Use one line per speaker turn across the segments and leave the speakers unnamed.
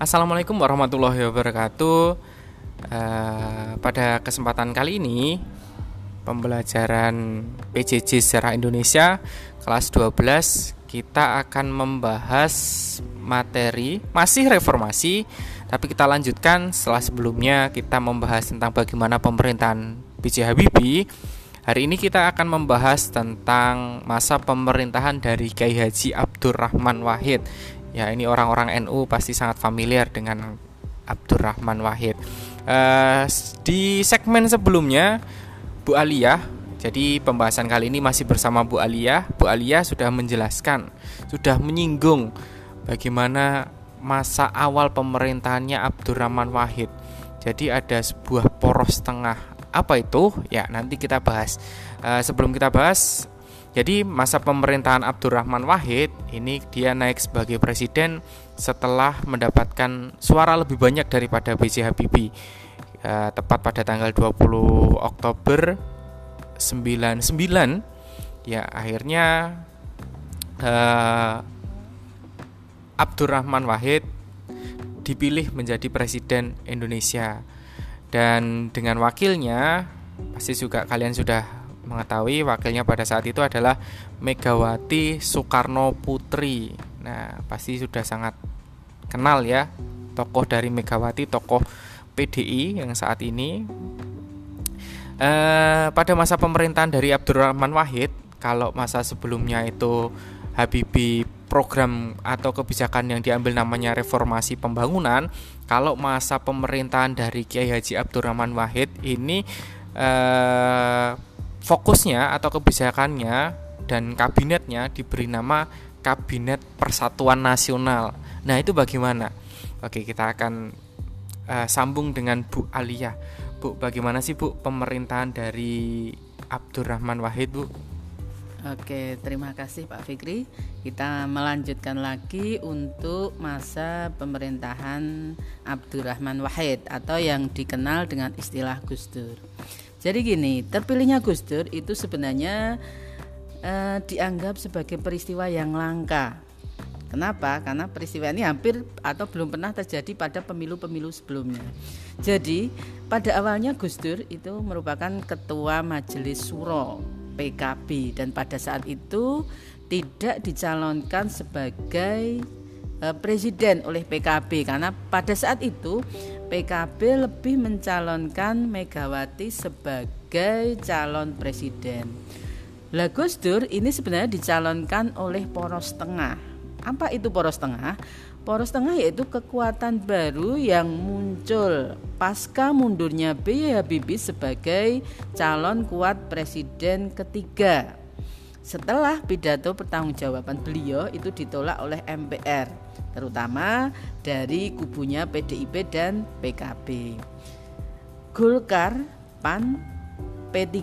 Assalamualaikum warahmatullahi wabarakatuh. Uh, pada kesempatan kali ini pembelajaran PJJ secara Indonesia kelas 12 kita akan membahas materi masih reformasi tapi kita lanjutkan setelah sebelumnya kita membahas tentang bagaimana pemerintahan B.J. Habibie Hari ini kita akan membahas tentang masa pemerintahan dari Kiai Haji Abdurrahman Wahid Ya ini orang-orang NU pasti sangat familiar dengan Abdurrahman Wahid. Uh, di segmen sebelumnya Bu Aliyah, jadi pembahasan kali ini masih bersama Bu Aliyah. Bu Aliyah sudah menjelaskan, sudah menyinggung bagaimana masa awal pemerintahannya Abdurrahman Wahid. Jadi ada sebuah poros tengah. Apa itu? Ya nanti kita bahas. Uh, sebelum kita bahas, jadi masa pemerintahan Abdurrahman Wahid ini dia naik sebagai presiden setelah mendapatkan suara lebih banyak daripada B.J. Habibie. E, tepat pada tanggal 20 Oktober 99 ya akhirnya e, Abdurrahman Wahid dipilih menjadi presiden Indonesia dan dengan wakilnya pasti juga kalian sudah mengetahui wakilnya pada saat itu adalah Megawati Soekarno Putri. Nah, pasti sudah sangat kenal ya tokoh dari Megawati, tokoh PDI yang saat ini. Eh, pada masa pemerintahan dari Abdurrahman Wahid, kalau masa sebelumnya itu Habibie program atau kebijakan yang diambil namanya reformasi pembangunan, kalau masa pemerintahan dari Kiai Haji Abdurrahman Wahid ini eh, fokusnya atau kebijakannya dan kabinetnya diberi nama Kabinet Persatuan Nasional. Nah, itu bagaimana? Oke, kita akan uh, sambung dengan Bu Alia. Bu, bagaimana sih Bu pemerintahan dari Abdurrahman Wahid, Bu?
Oke, terima kasih Pak Fikri. Kita melanjutkan lagi untuk masa pemerintahan Abdurrahman Wahid atau yang dikenal dengan istilah Gus Dur. Jadi gini, terpilihnya Gus Dur itu sebenarnya eh, dianggap sebagai peristiwa yang langka. Kenapa? Karena peristiwa ini hampir atau belum pernah terjadi pada pemilu-pemilu sebelumnya. Jadi, pada awalnya Gus Dur itu merupakan ketua Majelis Suro PKB dan pada saat itu tidak dicalonkan sebagai presiden oleh PKB karena pada saat itu PKB lebih mencalonkan Megawati sebagai calon presiden. Lah Gus Dur ini sebenarnya dicalonkan oleh poros tengah. Apa itu poros tengah? Poros tengah yaitu kekuatan baru yang muncul pasca mundurnya B. Habibie sebagai calon kuat presiden ketiga. Setelah pidato pertanggungjawaban beliau itu ditolak oleh MPR terutama dari kubunya PDIP dan PKB. Golkar, PAN, P3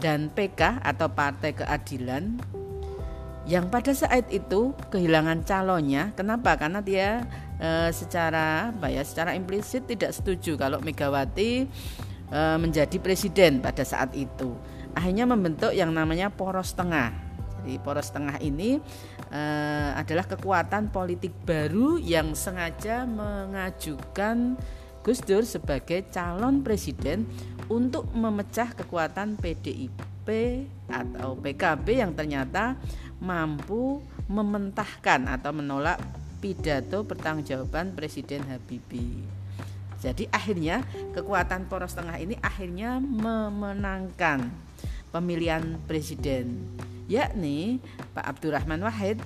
dan PK atau Partai Keadilan yang pada saat itu kehilangan calonnya. Kenapa? Karena dia e, secara apa ya, secara implisit tidak setuju kalau Megawati e, menjadi presiden pada saat itu. Akhirnya membentuk yang namanya poros tengah di poros tengah ini uh, adalah kekuatan politik baru yang sengaja mengajukan Gus Dur sebagai calon presiden untuk memecah kekuatan PDIP atau PKB yang ternyata mampu mementahkan atau menolak pidato pertanggungjawaban Presiden Habibie. Jadi akhirnya kekuatan poros tengah ini akhirnya memenangkan pemilihan presiden yakni Pak Abdurrahman Wahid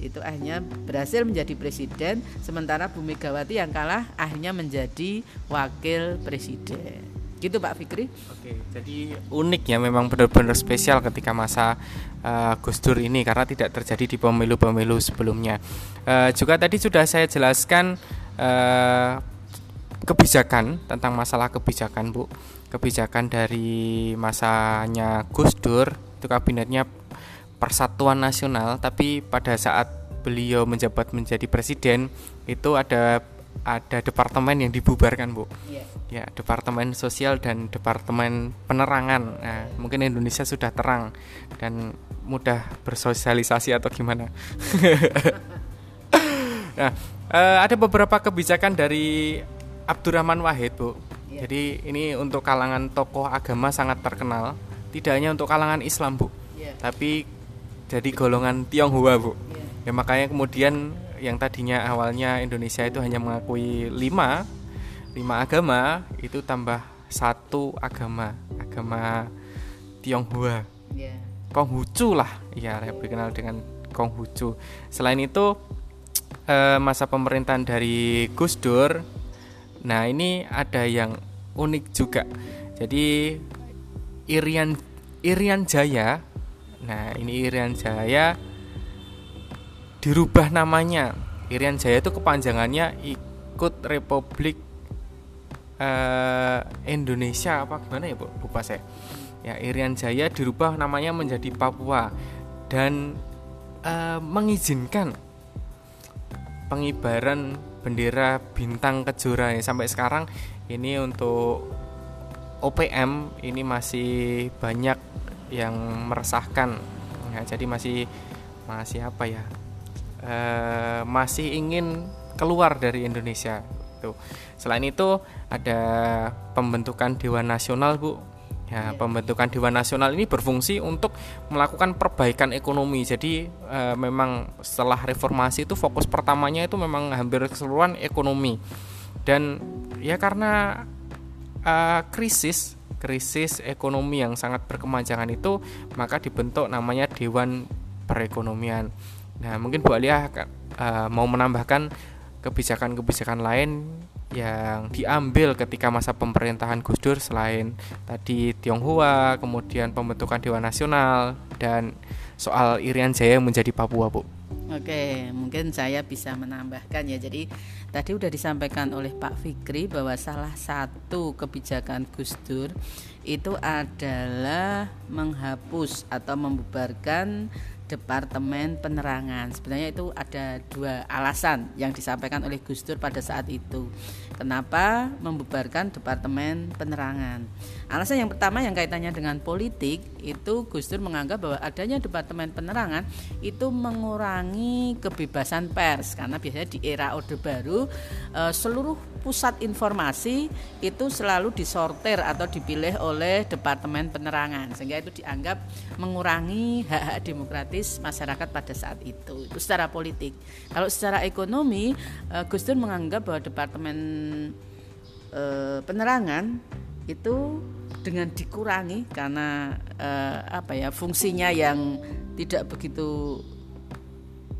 itu akhirnya berhasil menjadi presiden sementara Bu Megawati yang kalah akhirnya menjadi wakil presiden. Gitu Pak Fikri.
Oke jadi unik ya memang benar-benar spesial ketika masa uh, Gus Dur ini karena tidak terjadi di pemilu-pemilu sebelumnya. Uh, juga tadi sudah saya jelaskan uh, kebijakan tentang masalah kebijakan Bu. Kebijakan dari masanya Gus Dur itu kabinetnya Persatuan Nasional tapi pada saat beliau menjabat menjadi presiden itu ada ada departemen yang dibubarkan bu yeah. ya departemen sosial dan departemen penerangan nah, mungkin Indonesia sudah terang dan mudah bersosialisasi atau gimana Nah, uh, ada beberapa kebijakan dari Abdurrahman Wahid, Bu. Ya. Jadi ini untuk kalangan tokoh agama sangat terkenal, tidak hanya untuk kalangan Islam, Bu. Ya. Tapi jadi golongan Tionghoa, Bu. Ya. ya makanya kemudian yang tadinya awalnya Indonesia itu hanya mengakui lima lima agama itu tambah satu agama agama Tionghoa yeah. Konghucu lah ya lebih kenal dengan Konghucu selain itu eh, masa pemerintahan dari Gus Dur nah ini ada yang unik juga jadi Irian Irian Jaya nah ini Irian Jaya dirubah namanya. Irian Jaya itu kepanjangannya ikut Republik uh, Indonesia apa gimana ya bu? Lupa saya. Ya Irian Jaya dirubah namanya menjadi Papua dan uh, mengizinkan pengibaran bendera bintang kejora. Ya sampai sekarang ini untuk OPM ini masih banyak yang meresahkan. Ya jadi masih masih apa ya? Uh, masih ingin keluar dari Indonesia itu selain itu ada pembentukan Dewan Nasional Bu. Ya iya. pembentukan Dewan Nasional ini berfungsi untuk melakukan perbaikan ekonomi. Jadi e, memang setelah reformasi itu fokus pertamanya itu memang hampir keseluruhan ekonomi. Dan ya karena e, krisis krisis ekonomi yang sangat berkemanjangan itu maka dibentuk namanya Dewan Perekonomian nah mungkin Bu Alia e, mau menambahkan kebijakan-kebijakan lain yang diambil ketika masa pemerintahan Gus Dur selain tadi Tionghoa, kemudian pembentukan Dewan Nasional dan soal Irian Jaya menjadi Papua, Bu.
Oke, mungkin saya bisa menambahkan ya. Jadi tadi sudah disampaikan oleh Pak Fikri bahwa salah satu kebijakan Gus Dur itu adalah menghapus atau membubarkan Departemen Penerangan. Sebenarnya itu ada dua alasan yang disampaikan oleh Gus Dur pada saat itu. Kenapa membubarkan Departemen Penerangan? Alasan yang pertama yang kaitannya dengan politik itu Gus Dur menganggap bahwa adanya Departemen Penerangan itu mengurangi kebebasan pers. Karena biasanya di era Orde Baru eh, seluruh pusat informasi itu selalu disortir atau dipilih oleh Departemen Penerangan. Sehingga itu dianggap mengurangi hak-hak demokratis masyarakat pada saat itu. Itu secara politik. Kalau secara ekonomi eh, Gus Dur menganggap bahwa Departemen eh, Penerangan itu dengan dikurangi karena eh, apa ya fungsinya yang tidak begitu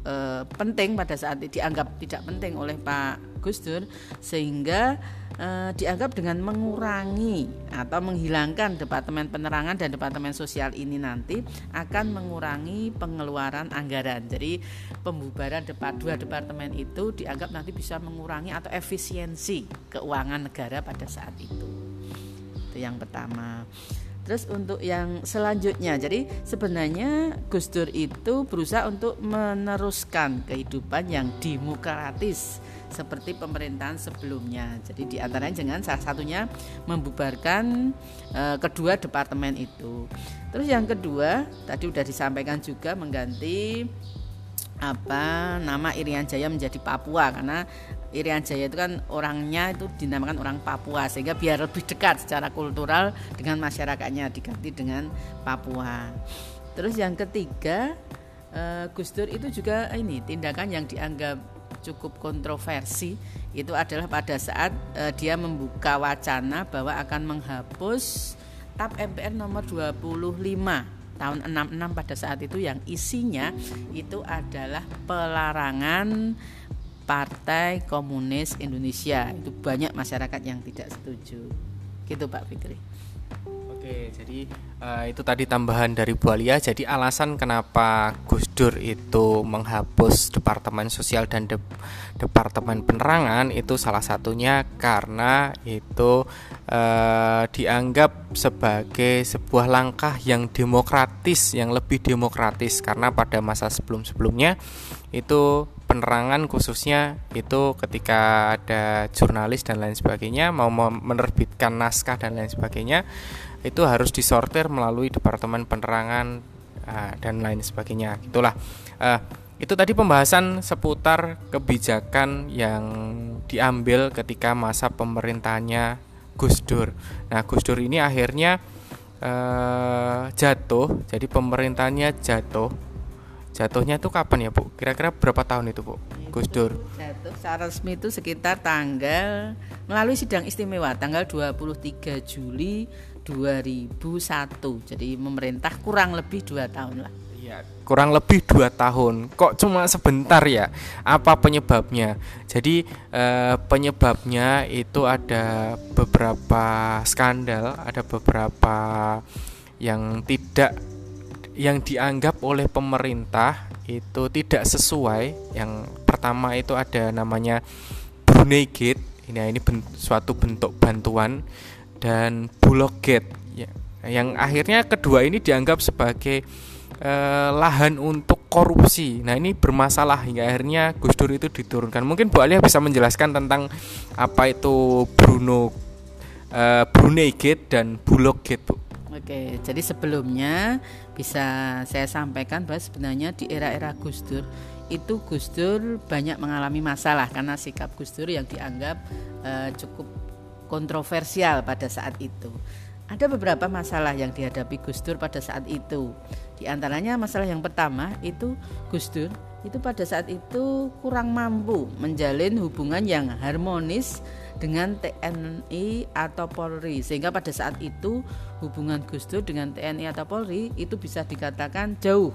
eh, penting pada saat dianggap tidak penting oleh Pak Gus Dur sehingga eh, dianggap dengan mengurangi atau menghilangkan departemen penerangan dan departemen sosial ini nanti akan mengurangi pengeluaran anggaran. Jadi pembubaran depat dua departemen itu dianggap nanti bisa mengurangi atau efisiensi keuangan negara pada saat itu itu yang pertama Terus untuk yang selanjutnya, jadi sebenarnya Gus Dur itu berusaha untuk meneruskan kehidupan yang demokratis seperti pemerintahan sebelumnya. Jadi di antaranya dengan salah satunya membubarkan e, kedua departemen itu. Terus yang kedua tadi sudah disampaikan juga mengganti apa nama Irian Jaya menjadi Papua karena Irian Jaya itu kan orangnya itu dinamakan orang Papua sehingga biar lebih dekat secara kultural dengan masyarakatnya diganti dengan Papua. Terus yang ketiga uh, Gus Dur itu juga ini tindakan yang dianggap cukup kontroversi itu adalah pada saat uh, dia membuka wacana bahwa akan menghapus TAP MPR nomor 25 tahun 66 pada saat itu yang isinya itu adalah pelarangan Partai Komunis Indonesia. Itu banyak masyarakat yang tidak setuju. Gitu Pak Fikri.
Oke, jadi uh, itu tadi tambahan dari Bu Alia. Jadi alasan kenapa Gus Dur itu menghapus Departemen Sosial dan De Departemen Penerangan itu salah satunya karena itu uh, dianggap sebagai sebuah langkah yang demokratis, yang lebih demokratis karena pada masa sebelum-sebelumnya itu penerangan khususnya itu ketika ada jurnalis dan lain sebagainya mau menerbitkan naskah dan lain sebagainya itu harus disortir melalui departemen penerangan uh, dan lain sebagainya itulah uh, itu tadi pembahasan seputar kebijakan yang diambil ketika masa pemerintahannya Gus Dur. Nah, Gus Dur ini akhirnya uh, jatuh, jadi pemerintahannya jatuh. Jatuhnya itu kapan ya, Bu? Kira-kira berapa tahun itu, Bu? Gus Dur.
Jatuh secara resmi itu sekitar tanggal melalui sidang istimewa tanggal 23 Juli 2001. Jadi memerintah kurang lebih dua tahun lah.
Ya, kurang lebih dua tahun. Kok cuma sebentar ya? Apa penyebabnya? Jadi eh, penyebabnya itu ada beberapa skandal, ada beberapa yang tidak yang dianggap oleh pemerintah itu tidak sesuai. Yang pertama itu ada namanya Brunei Gate. Ini ini ben, suatu bentuk bantuan dan Bulog Gate. Ya, yang akhirnya kedua ini dianggap sebagai eh, lahan untuk korupsi. Nah ini bermasalah hingga akhirnya Gus Dur itu diturunkan. Mungkin Bu Alia bisa menjelaskan tentang apa itu Bruno eh, Brunei Gate dan Bulog Gate, Bu.
Oke, jadi sebelumnya bisa saya sampaikan bahwa sebenarnya di era-era Gus Dur itu Gus Dur banyak mengalami masalah karena sikap Gus Dur yang dianggap uh, cukup kontroversial pada saat itu. Ada beberapa masalah yang dihadapi Gus Dur pada saat itu. Di antaranya masalah yang pertama itu Gus Dur itu pada saat itu kurang mampu menjalin hubungan yang harmonis dengan TNI atau Polri sehingga pada saat itu hubungan Gus Dur dengan TNI atau Polri itu bisa dikatakan jauh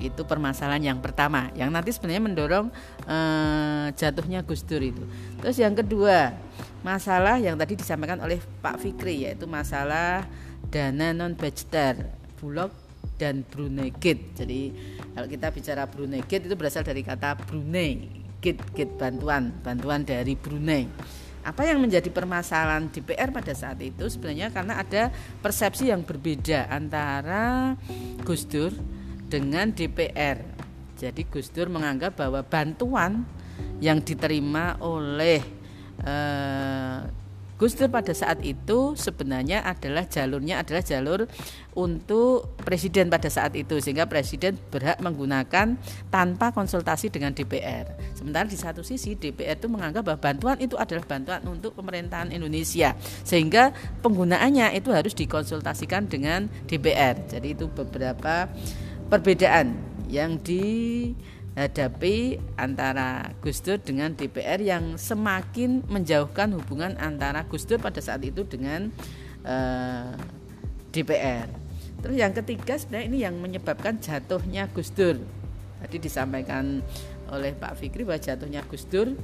itu permasalahan yang pertama yang nanti sebenarnya mendorong eh, jatuhnya Gus Dur itu terus yang kedua masalah yang tadi disampaikan oleh Pak Fikri yaitu masalah dana non budgeter bulog dan Brunei Gate. Jadi kalau kita bicara Brunei Gate itu berasal dari kata Brunei, Gate Gate bantuan, bantuan dari Brunei. Apa yang menjadi permasalahan DPR pada saat itu sebenarnya karena ada persepsi yang berbeda antara Gus Dur dengan DPR. Jadi Gus Dur menganggap bahwa bantuan yang diterima oleh eh, Gus Dur pada saat itu sebenarnya adalah jalurnya adalah jalur untuk presiden pada saat itu sehingga presiden berhak menggunakan tanpa konsultasi dengan DPR. Sementara di satu sisi DPR itu menganggap bahwa bantuan itu adalah bantuan untuk pemerintahan Indonesia sehingga penggunaannya itu harus dikonsultasikan dengan DPR. Jadi itu beberapa perbedaan yang di hadapi antara Gus Dur dengan DPR yang semakin menjauhkan hubungan antara Gus Dur pada saat itu dengan eh, DPR. Terus yang ketiga sebenarnya ini yang menyebabkan jatuhnya Gus Dur. Tadi disampaikan oleh Pak Fikri bahwa jatuhnya Gus Dur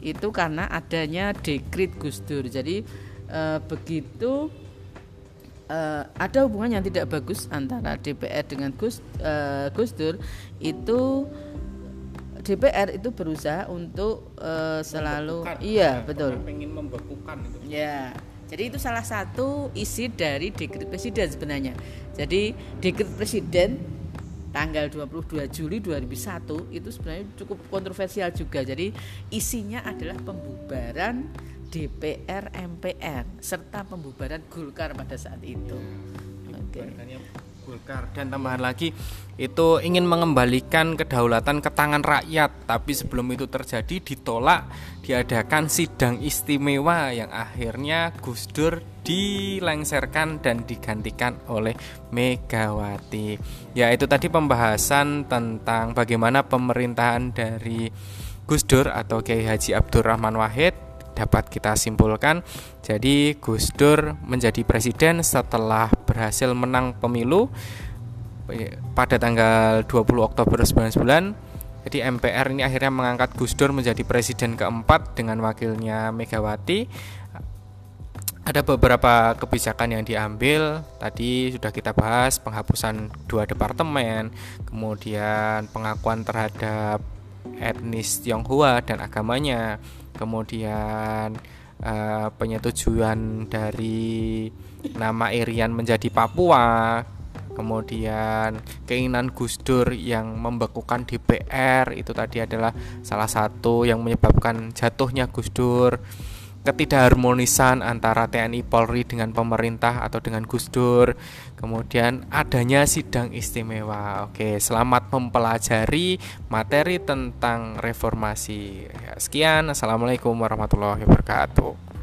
itu karena adanya dekrit Gus Dur. Jadi uh, begitu uh, ada hubungan yang tidak bagus antara DPR dengan Gus uh, Gus Dur itu DPR itu berusaha untuk uh, selalu iya ya, betul
pengen membekukan itu
ya jadi itu salah satu isi dari dekret presiden sebenarnya jadi dekret presiden tanggal 22 Juli 2001 itu sebenarnya cukup kontroversial juga jadi isinya adalah pembubaran DPR MPR serta pembubaran Golkar pada saat itu.
Oke. Okay. Golkar. Dan tambahan lagi itu ingin mengembalikan kedaulatan ke tangan rakyat. Tapi sebelum itu terjadi ditolak diadakan sidang istimewa yang akhirnya Gus Dur dilengserkan dan digantikan oleh Megawati. Ya itu tadi pembahasan tentang bagaimana pemerintahan dari Gus Dur atau Kiai Haji Abdurrahman Wahid dapat kita simpulkan. Jadi Gus Dur menjadi presiden setelah berhasil menang pemilu pada tanggal 20 Oktober 1999. Jadi MPR ini akhirnya mengangkat Gus Dur menjadi presiden keempat dengan wakilnya Megawati. Ada beberapa kebijakan yang diambil, tadi sudah kita bahas penghapusan dua departemen, kemudian pengakuan terhadap etnis Tionghoa dan agamanya, kemudian uh, penyetujuan dari nama Irian menjadi Papua. Kemudian keinginan Gus Dur yang membekukan DPR itu tadi adalah salah satu yang menyebabkan jatuhnya Gus Dur ketidakharmonisan antara TNI Polri dengan pemerintah atau dengan Gus Dur. Kemudian adanya sidang istimewa. Oke selamat mempelajari materi tentang reformasi. Ya, sekian. Assalamualaikum warahmatullahi wabarakatuh